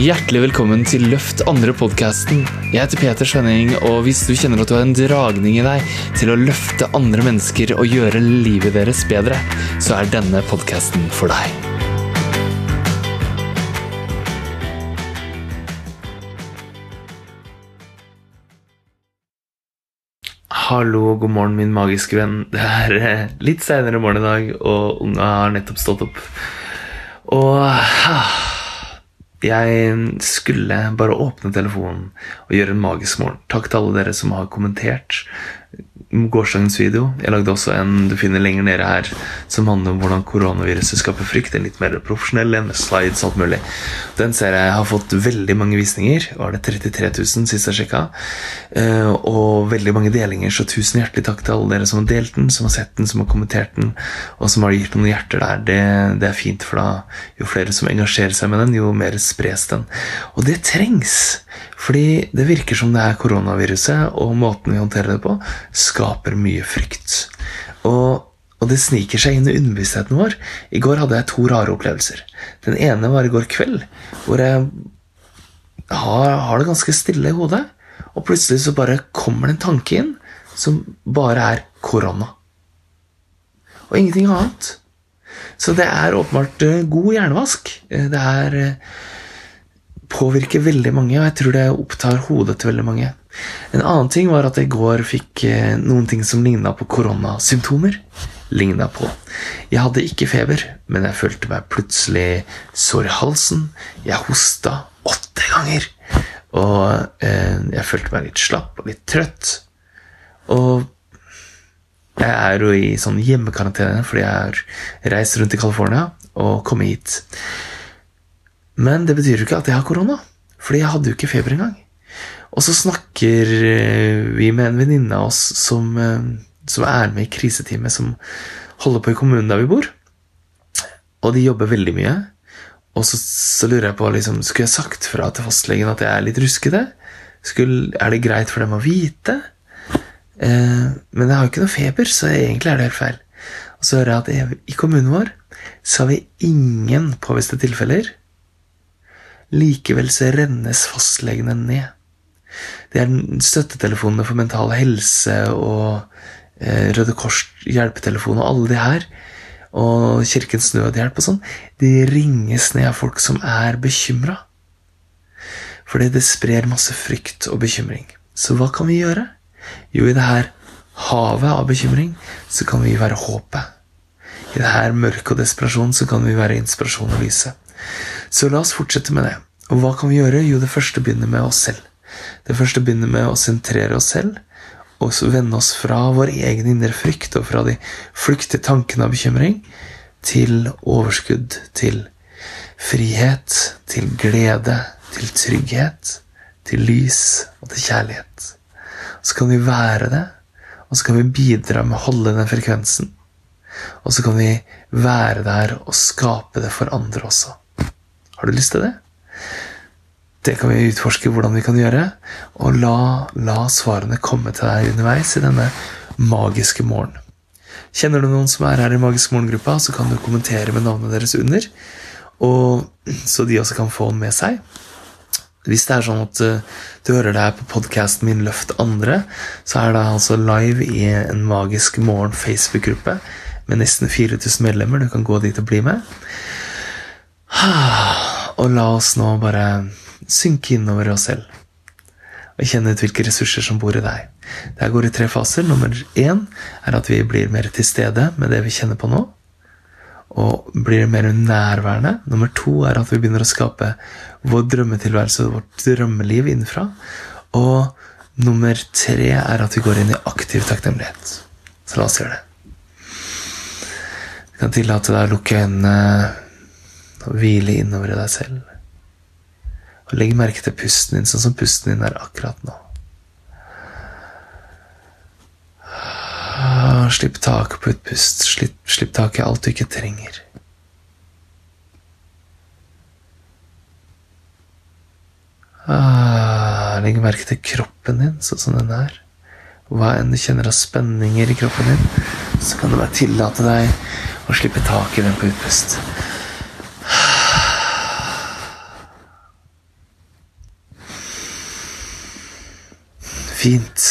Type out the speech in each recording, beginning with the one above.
Hjertelig velkommen til Løft andre-podkasten. Jeg heter Peter Svenning, og hvis du kjenner at du har en dragning i deg til å løfte andre mennesker og gjøre livet deres bedre, så er denne podkasten for deg. Hallo, og god morgen, min magiske venn. Det er eh, litt seinere morgen i dag, og unga har nettopp stått opp. Og ah, jeg skulle bare åpne telefonen og gjøre en magisk morgen. Takk til alle dere som har kommentert gårsdagens video. Jeg lagde også en du finner lenger nede her som handler om hvordan koronaviruset skaper frykt. En litt mer profesjonell en slides alt mulig. Den ser jeg har fått veldig mange visninger. Var det 33 000 sist jeg sjekka? Eh, og veldig mange delinger, så tusen hjertelig takk til alle dere som har delt den, som har sett den, som har kommentert den, og som har gitt noen hjerter der. Det, det er fint, for da jo flere som engasjerer seg med den, jo mer spres den. Og det trengs! Fordi det virker som det er koronaviruset, og måten vi håndterer det på, skaper mye frykt. Og, og det sniker seg inn i underbevisstheten vår. I går hadde jeg to rare opplevelser. Den ene var i går kveld, hvor jeg har, har det ganske stille i hodet. Og plutselig så bare kommer det en tanke inn som bare er korona. Og ingenting annet. Så det er åpenbart eh, god hjernevask. Eh, det er eh, påvirker veldig mange, og jeg tror det opptar hodet til veldig mange. En annen ting var at jeg i går fikk eh, noen ting som ligna på koronasymptomer. Ligna på. Jeg hadde ikke feber, men jeg følte meg plutselig sår i halsen. Jeg hosta åtte ganger. Og eh, jeg følte meg litt slapp og litt trøtt. Og jeg er jo i sånn hjemmekarantene fordi jeg har reist rundt i California og kommet hit. Men det betyr jo ikke at jeg har korona, fordi jeg hadde jo ikke feber engang. Og så snakker eh, vi med en venninne av oss som, eh, som, er med i kriseteamet som holder på i kommunen der vi bor. Og de jobber veldig mye. Og så, så lurer jeg på liksom, Skulle jeg sagt fra til fastlegen at jeg er litt ruskete? Skulle, er det greit for dem å vite? Eh, men jeg har jo ikke noe feber, så egentlig er det helt feil. Og så hører jeg at i kommunen vår så har vi ingen påviste tilfeller Likevel så rennes fastlegene ned. Det er støttetelefonene for mental helse og eh, Røde Kors hjelpetelefon og alle de her, og Kirkens Nødhjelp og sånn, de ringes ned av folk som er bekymra. Fordi det sprer masse frykt og bekymring. Så hva kan vi gjøre? Jo, i det her havet av bekymring så kan vi være håpet. I det her mørket og desperasjon så kan vi være inspirasjon og lyset. Så la oss fortsette med det. Og hva kan vi gjøre? Jo, det første begynner med oss selv. Det første begynner med å sentrere oss selv og så vende oss fra vår egen indre frykt og fra de flyktige tankene av bekymring til overskudd, til frihet, til glede, til trygghet, til lys og til kjærlighet. Så kan vi være det, og så kan vi bidra med å holde den frekvensen. Og så kan vi være der og skape det for andre også. Har du lyst til det? Det kan vi utforske hvordan vi kan gjøre, og la, la svarene komme til deg underveis i denne magiske morgen. Kjenner du noen som er her i Magisk morgen-gruppa, så kan du kommentere med navnet deres under, og, så de også kan få den med seg. Hvis det er sånn at uh, du hører det her på podkasten min Løft andre, så er det altså live i en Magisk morgen Facebook-gruppe med nesten 4000 medlemmer. Du kan gå dit og bli med. Og la oss nå bare synke innover oss selv og kjenne ut hvilke ressurser som bor i deg. Det går i tre faser. Nummer én er at vi blir mer til stede med det vi kjenner på nå. Og blir mer nærværende. Nummer to er at vi begynner å skape vår drømmetilværelse og vårt drømmeliv innenfra. Og nummer tre er at vi går inn i aktiv takknemlighet. Så la oss gjøre det. Du kan tillate deg å lukke øynene og hvile innover i deg selv. Og legg merke til pusten din sånn som pusten din er akkurat nå. Ah, slipp taket på utpust. Slipp, slipp taket i alt du ikke trenger. Ah, legg merke til kroppen din sånn som den er. Hva enn du kjenner av spenninger i kroppen din, så kan du bare tillate deg å slippe tak i den på utpust. Fint.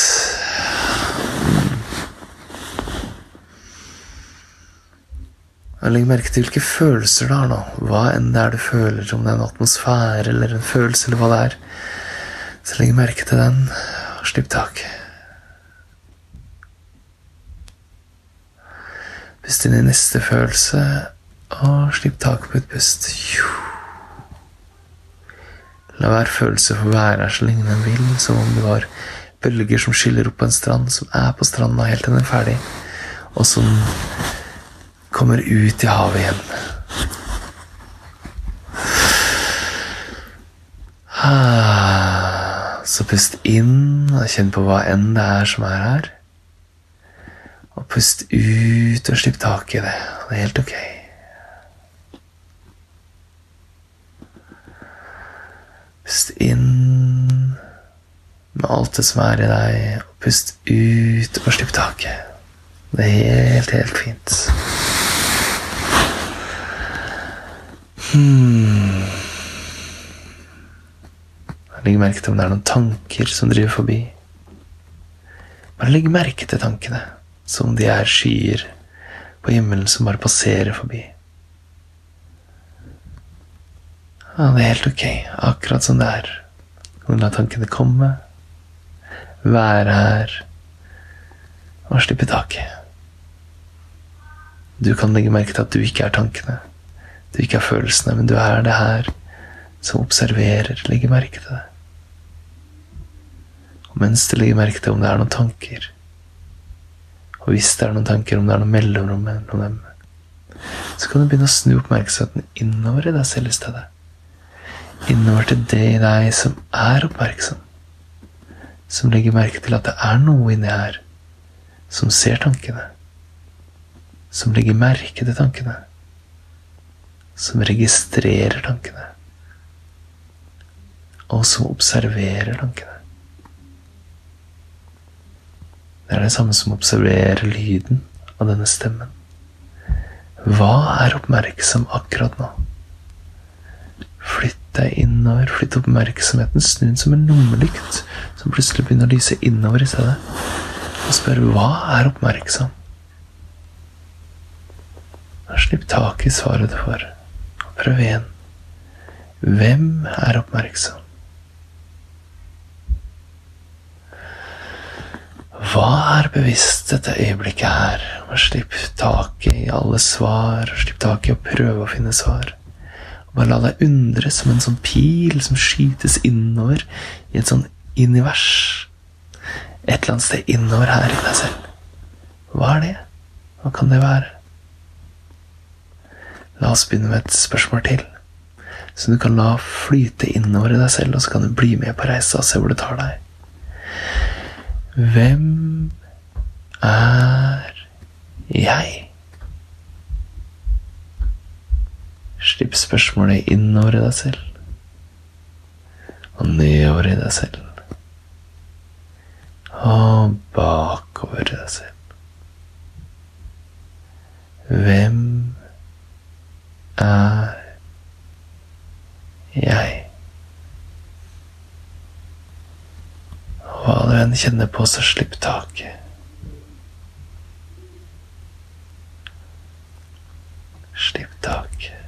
Legg merke til hvilke følelser du har nå. Hva enn det er du føler, om det er en atmosfære eller en følelse, eller hva det er. Så legg merke til den, og slipp tak. Pust inn i neste følelse, og slipp tak på et pust. La hver følelse få være her så lenge den vil, som om det var bølger som skyller opp på en strand, som er på stranda helt til den er ferdig, og som kommer ut i havet igjen. Ah, så pust inn og kjenn på hva enn det er som er her. Og pust ut og slipp tak i det. Det er helt ok. Pust inn med alt det som er i deg, og pust ut og slipp taket. Det er helt, helt fint. Hmm. Legg merke til om det er noen tanker som driver forbi. Bare legg merke til tankene, som om de er skyer på himmelen som bare passerer forbi. Ja, det er helt ok, akkurat som det er. Kan du la tankene komme, være her og slippe taket. Du kan legge merke til at du ikke er tankene. Du ikke er følelsene, men du er det her som observerer, legger merke til det. Og mens du legger merke til om det er noen tanker, og hvis det er noen tanker, om det er noe mellomrom mellom dem, så kan du begynne å snu oppmerksomheten innover i deg selv i stedet. Innover til det i deg som er oppmerksom. Som legger merke til at det er noe inni her som ser tankene. Som legger merke til tankene som registrerer tankene, og som observerer tankene. Det er det samme som å observere lyden av denne stemmen. Hva er oppmerksom akkurat nå? Flytt deg innover, flytt oppmerksomheten, snu den som en lommelykt som plutselig begynner å lyse innover i stedet, og spør hva er oppmerksom? Slipp tak i svaret du får. Prøv igjen. Hvem er oppmerksom? Hva er bevisst dette øyeblikket her? Og slipp tak i alle svar, slipp tak i å prøve å finne svar. Og bare la deg undre som en sånn pil som skytes innover i et sånn univers. Et eller annet sted innover her i deg selv. Hva er det? Hva kan det være? La oss begynne med et spørsmål til, som du kan la flyte innover i deg selv, og så kan du bli med på reisa og se hvor det tar deg. Hvem er jeg? Slipp spørsmålet innover i deg selv og nedover i deg selv. Og bakover i deg selv. Hvem er jeg. Hva du enn kjenner på, så slipp taket. Slipp taket.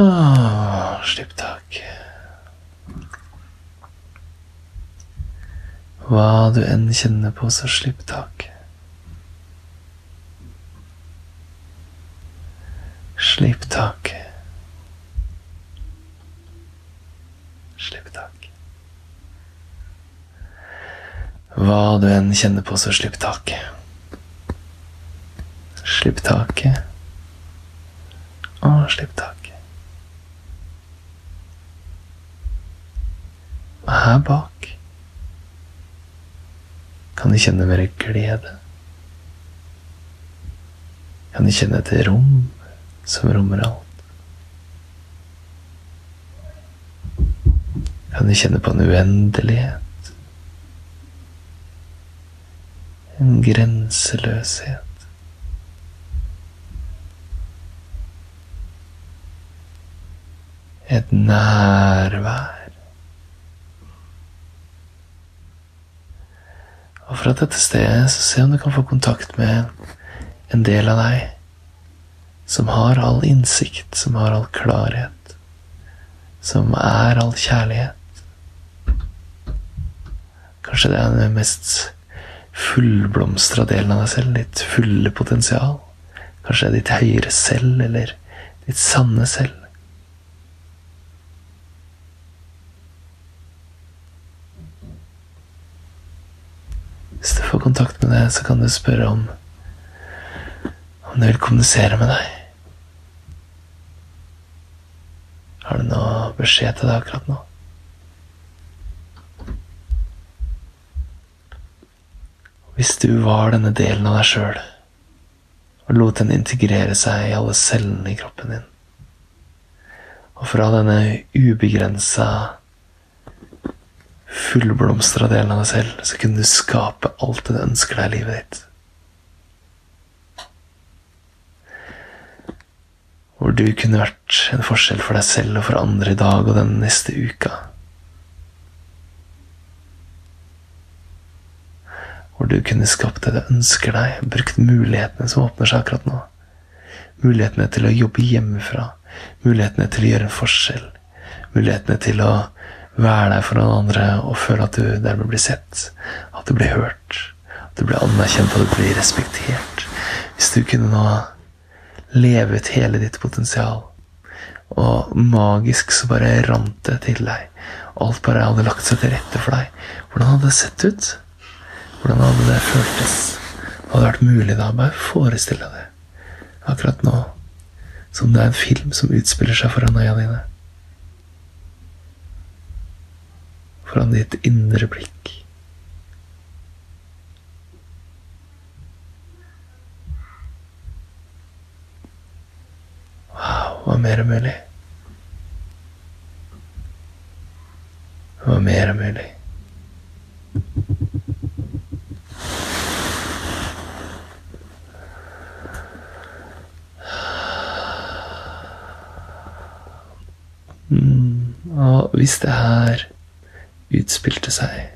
Åh, slipp tak. Hva du enn kjenner på, så slipp tak. Slipp tak. Slipp tak. Hva du enn kjenner på, så slipp tak. Slipp taket. Og slipp taket. Og her bak kan du kjenne mer glede. Kan du kjenne et rom som rommer alt. Kan du kjenne på en uendelighet? En grenseløshet. Et nærvær. Fra dette stedet så se om du kan få kontakt med en del av deg som har all innsikt, som har all klarhet, som er all kjærlighet. Kanskje det er den mest fullblomstra delen av deg selv, ditt fulle potensial. Kanskje det er ditt høyere selv, eller ditt sanne selv. Hvis du får kontakt med det, så kan du spørre om om det vil kommunisere med deg. Har du noe beskjed til deg akkurat nå? Hvis du var denne delen av deg sjøl og lot den integrere seg i alle cellene i kroppen din, og fra denne ubegrensa fullblomstra delen av deg selv, så kunne du skape alt det du ønsker deg i livet ditt. Hvor du kunne vært en forskjell for deg selv og for andre i dag og den neste uka. Hvor du kunne skapt det du ønsker deg, brukt mulighetene som åpner seg akkurat nå. Mulighetene til å jobbe hjemmefra, mulighetene til å gjøre en forskjell, mulighetene til å være der for noen andre og føle at du dermed blir sett, at du blir hørt, at du blir anerkjent, at du blir respektert. Hvis du kunne nå leve ut hele ditt potensial, og magisk så bare rant det til deg, alt bare hadde lagt seg til rette for deg, hvordan hadde det sett ut? Hvordan hadde det føltes? Hva hadde vært mulig da? Bare forestill deg det akkurat nå, som det er en film som utspiller seg foran øya dine. Foran ditt indre blikk. Wow, hva mer er mulig? Hva mer er mulig? Mm, og hvis det her utspilte seg,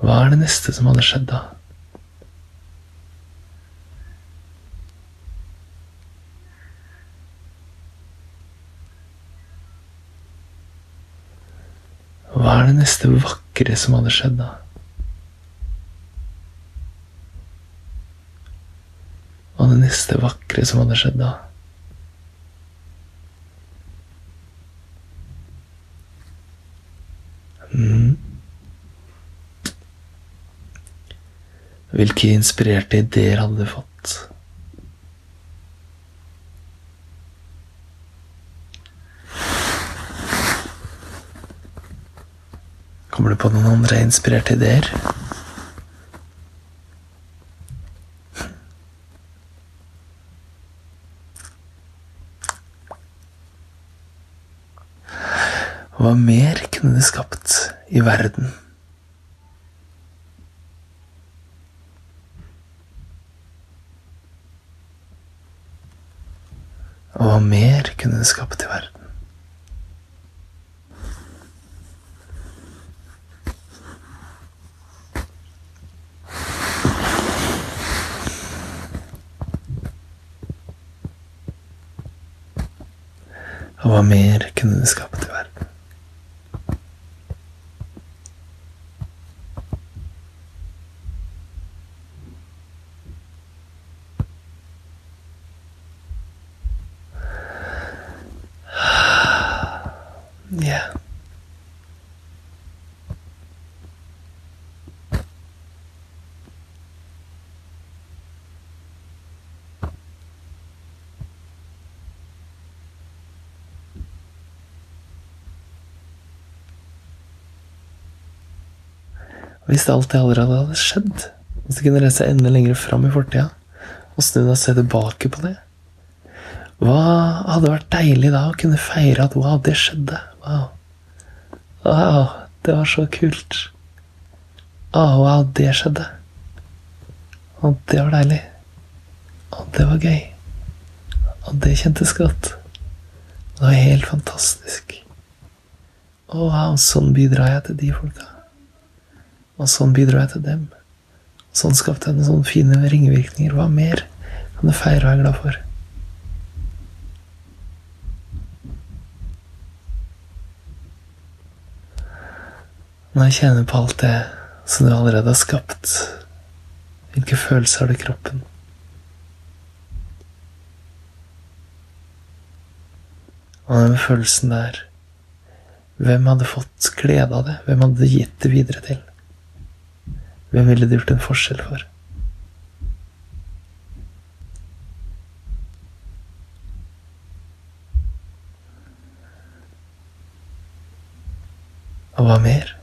hva er det neste som hadde skjedd da? Hva er det neste vakre som hadde skjedd da? Hva er det neste vakre som hadde skjedd da? Mm. Hvilke inspirerte ideer hadde du fått? Kommer du på noen andre inspirerte ideer? Hva mer kunne de skapt i verden? Og hva mer kunne de skapt i verden? Og hva mer kunne det skapt Ja. Hvis alt det allerede hadde skjedd, hvis du kunne reise enda lenger fram i fortida og snu deg og se tilbake på det, hva hadde vært deilig da å kunne feire at wow, det skjedde? Wow. Wow, det var så kult. Å, wow, det skjedde. Og det var deilig. Og det var gøy. Og det kjentes godt. Det var helt fantastisk. Å, wow, sånn bidrar jeg til de folka. Og sånn bidrar jeg til dem. Sånn skapte jeg noen sånne fine ringvirkninger. Hva mer kan du feire og være glad for? Når jeg kjenner på alt det som du allerede har skapt, hvilke følelser har du i kroppen? Og den følelsen der Hvem hadde fått glede av det? Hvem hadde gitt det videre til? Hvem ville du gjort en forskjell for? Og hva mer?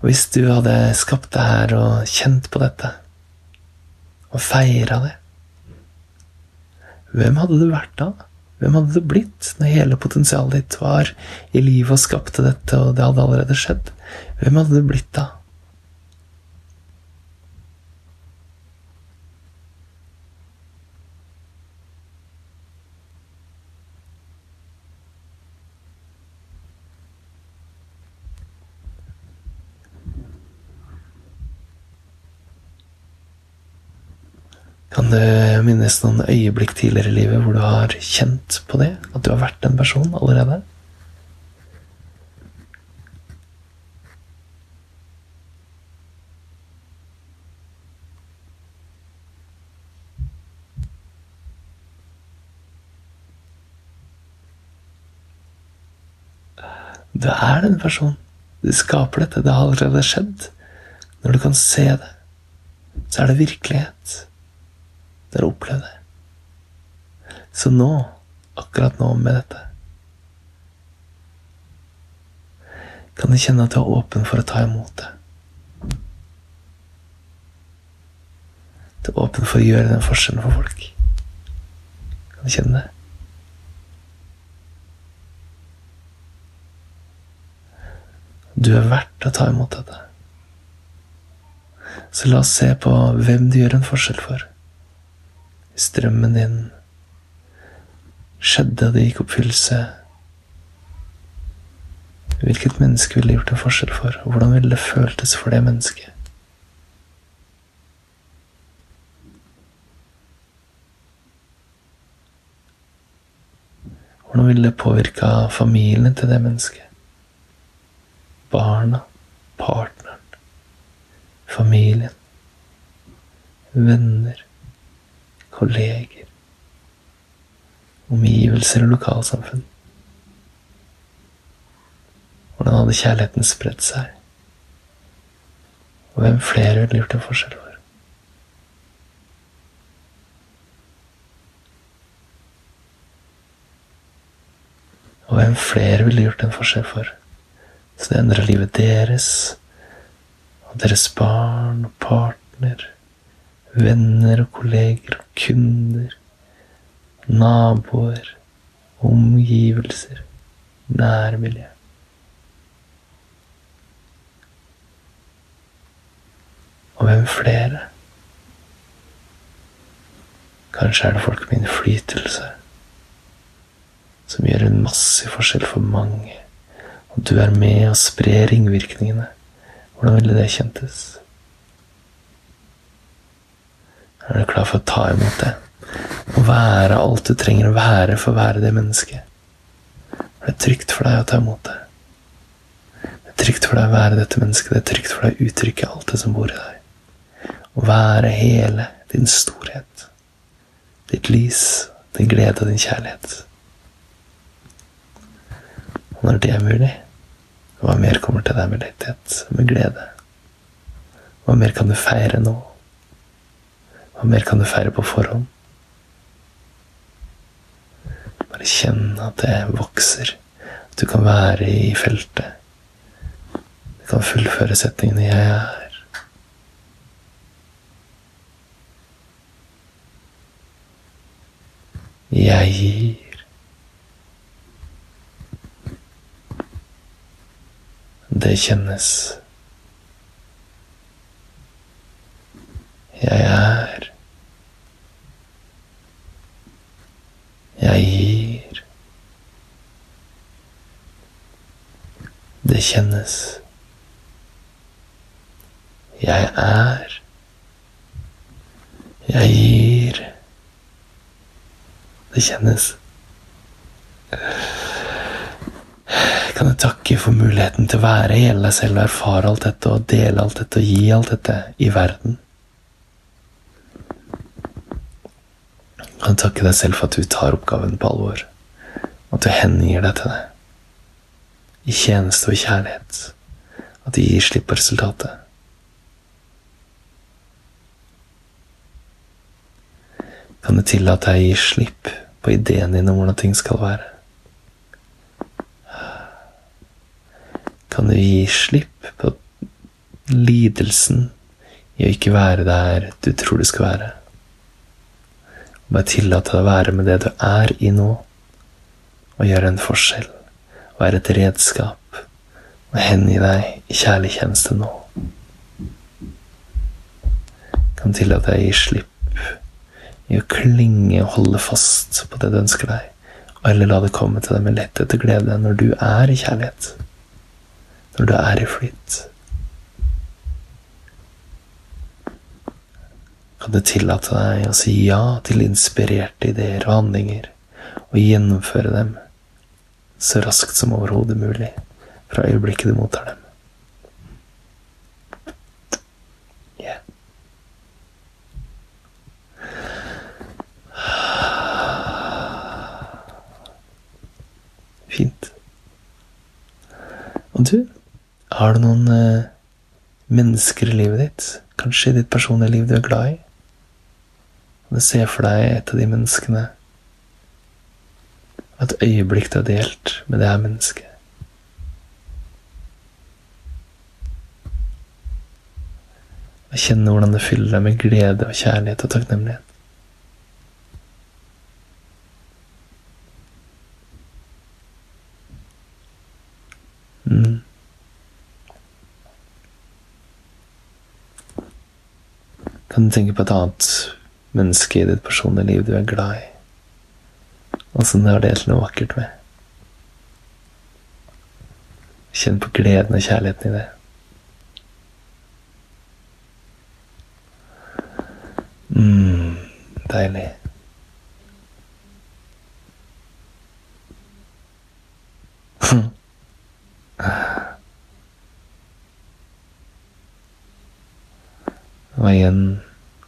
Hvis du hadde skapt det her og kjent på dette, og feira det, hvem hadde du vært da? Hvem hadde du blitt når hele potensialet ditt var i livet og skapte dette, og det hadde allerede skjedd? Hvem hadde du blitt da? Kan du minnes noen øyeblikk tidligere i livet hvor du har kjent på det? At du har vært en person allerede? Du er den personen. Du skaper dette. Det har allerede skjedd. Når du kan se det, så er det virkelighet. Du opplevde. Så nå, akkurat nå med dette, kan du kjenne at du er åpen for å ta imot det. Du er åpen for å gjøre den forskjellen for folk. Kan du kjenne det? Du er verdt å ta imot dette. Så la oss se på hvem du gjør en forskjell for. Hvis drømmen din skjedde, og det gikk oppfyllelse Hvilket menneske ville gjort en forskjell for? Hvordan ville det føltes for det mennesket? Hvordan ville det påvirka familien til det mennesket? barna, partneren, familien, venner, kolleger, omgivelser og lokalsamfunn. Hvordan hadde kjærligheten spredt seg? Og hvem flere ville gjort en forskjell for? Og hvem flere ville gjort en forskjell for? Så det endrer livet deres og deres barn og partner, venner og kolleger og kunder, naboer, omgivelser, nærmiljø. Og hvem flere? Kanskje er det folk med innflytelse som gjør en massiv forskjell for mange og du er med og sprer ringvirkningene, hvordan ville det kjentes? Er du klar for å ta imot det? Å være alt du trenger å være for å være det mennesket? Er det trygt for deg å ta imot det? Det er trygt for deg å være dette mennesket. Det er trygt for deg å uttrykke alt det som bor i deg. Å være hele din storhet, ditt lys, din glede og din kjærlighet. Og når det er mulig, hva mer kommer til deg med letthet, med glede? Hva mer kan du feire nå? Hva mer kan du feire på forhånd? Bare kjenn at det vokser, at du kan være i feltet. Du kan fullføre setningene 'jeg er'. Jeg gir. Det kjennes. Jeg er. kjennes. Jeg er. Jeg gir. Det kjennes. Kan jeg takke for muligheten til å være hele deg selv og erfare alt dette og dele alt dette og gi alt dette i verden. Kan jeg takke deg selv for at du tar oppgaven på alvor, og at du hengir deg til det. I tjeneste og kjærlighet. At du gir slipp på resultatet. Kan du tillate deg å gi slipp på ideen din om hvordan ting skal være? Kan du gi slipp på lidelsen i å ikke være der du tror du skal være? Og bare tillate deg å være med det du er i nå, og gjøre en forskjell. Være et redskap og hengi deg i kjærlig tjeneste nå. Kan tillate deg å gi slipp i å klinge og holde fast på det du ønsker deg, og heller la det komme til deg med letthet og glede når du er i kjærlighet, når du er i flyt. Kan du tillate deg å si ja til inspirerte ideer og handlinger, og gjennomføre dem så raskt som overhodet mulig fra øyeblikket du mottar dem? Fint. Og du, har du noen eh, mennesker i livet ditt, kanskje i ditt personlige liv du er glad i? Og du ser for deg et av de menneskene og et øyeblikk du har delt med det her mennesket? Og kjenne hvordan det fyller deg med glede og kjærlighet og takknemlighet. Mm. Kan du tenke på et annet menneske i ditt personlige liv du er glad i, og du har delt noe vakkert med? Kjenn på gleden og kjærligheten i det. Mm, deilig. Og igjen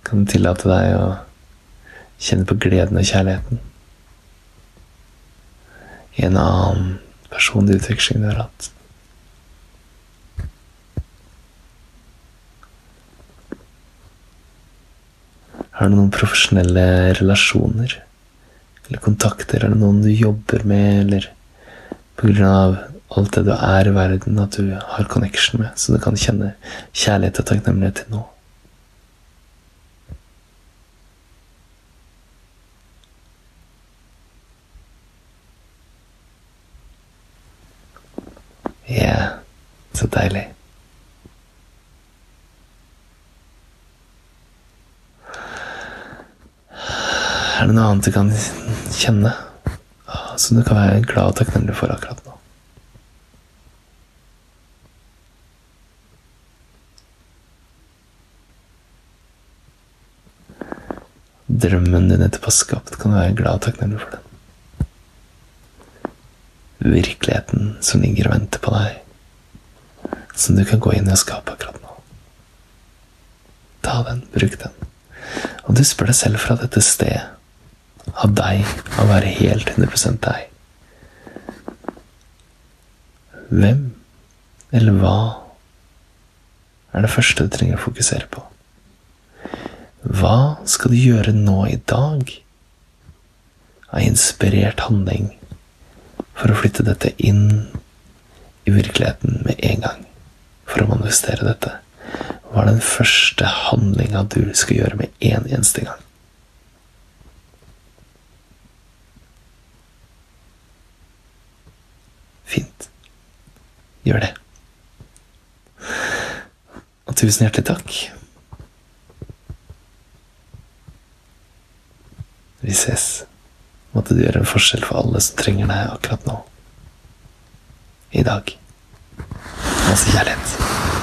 kan tillate deg å kjenne på gleden og kjærligheten i en annen personlig utveksling du har hatt. Har du noen profesjonelle relasjoner eller kontakter? Er det noen du jobber med, eller av alt det du er i verden, at du har connection med, så du kan kjenne kjærlighet og takknemlighet til nå? Ja, så deilig. Er det noe annet du kan kjenne som du kan være glad og takknemlig for akkurat nå? Drømmen du nettopp har kan du være glad og takknemlig for den. Virkeligheten som ligger og venter på deg, som du kan gå inn i og skape akkurat nå. Ta den, bruk den. Og du spør deg selv fra dette stedet av deg av å være helt 100% deg. Hvem eller hva er det første du trenger å fokusere på? Hva skal du gjøre nå i dag av inspirert handling for å flytte dette inn i virkeligheten med en gang? For å manifestere dette? Hva er den første handlinga du skal gjøre med en eneste gang? Fint. Gjør det. Og tusen hjertelig takk. Vi ses. Måtte du gjøre en forskjell for alle som trenger deg akkurat nå. I dag. Masse kjærlighet.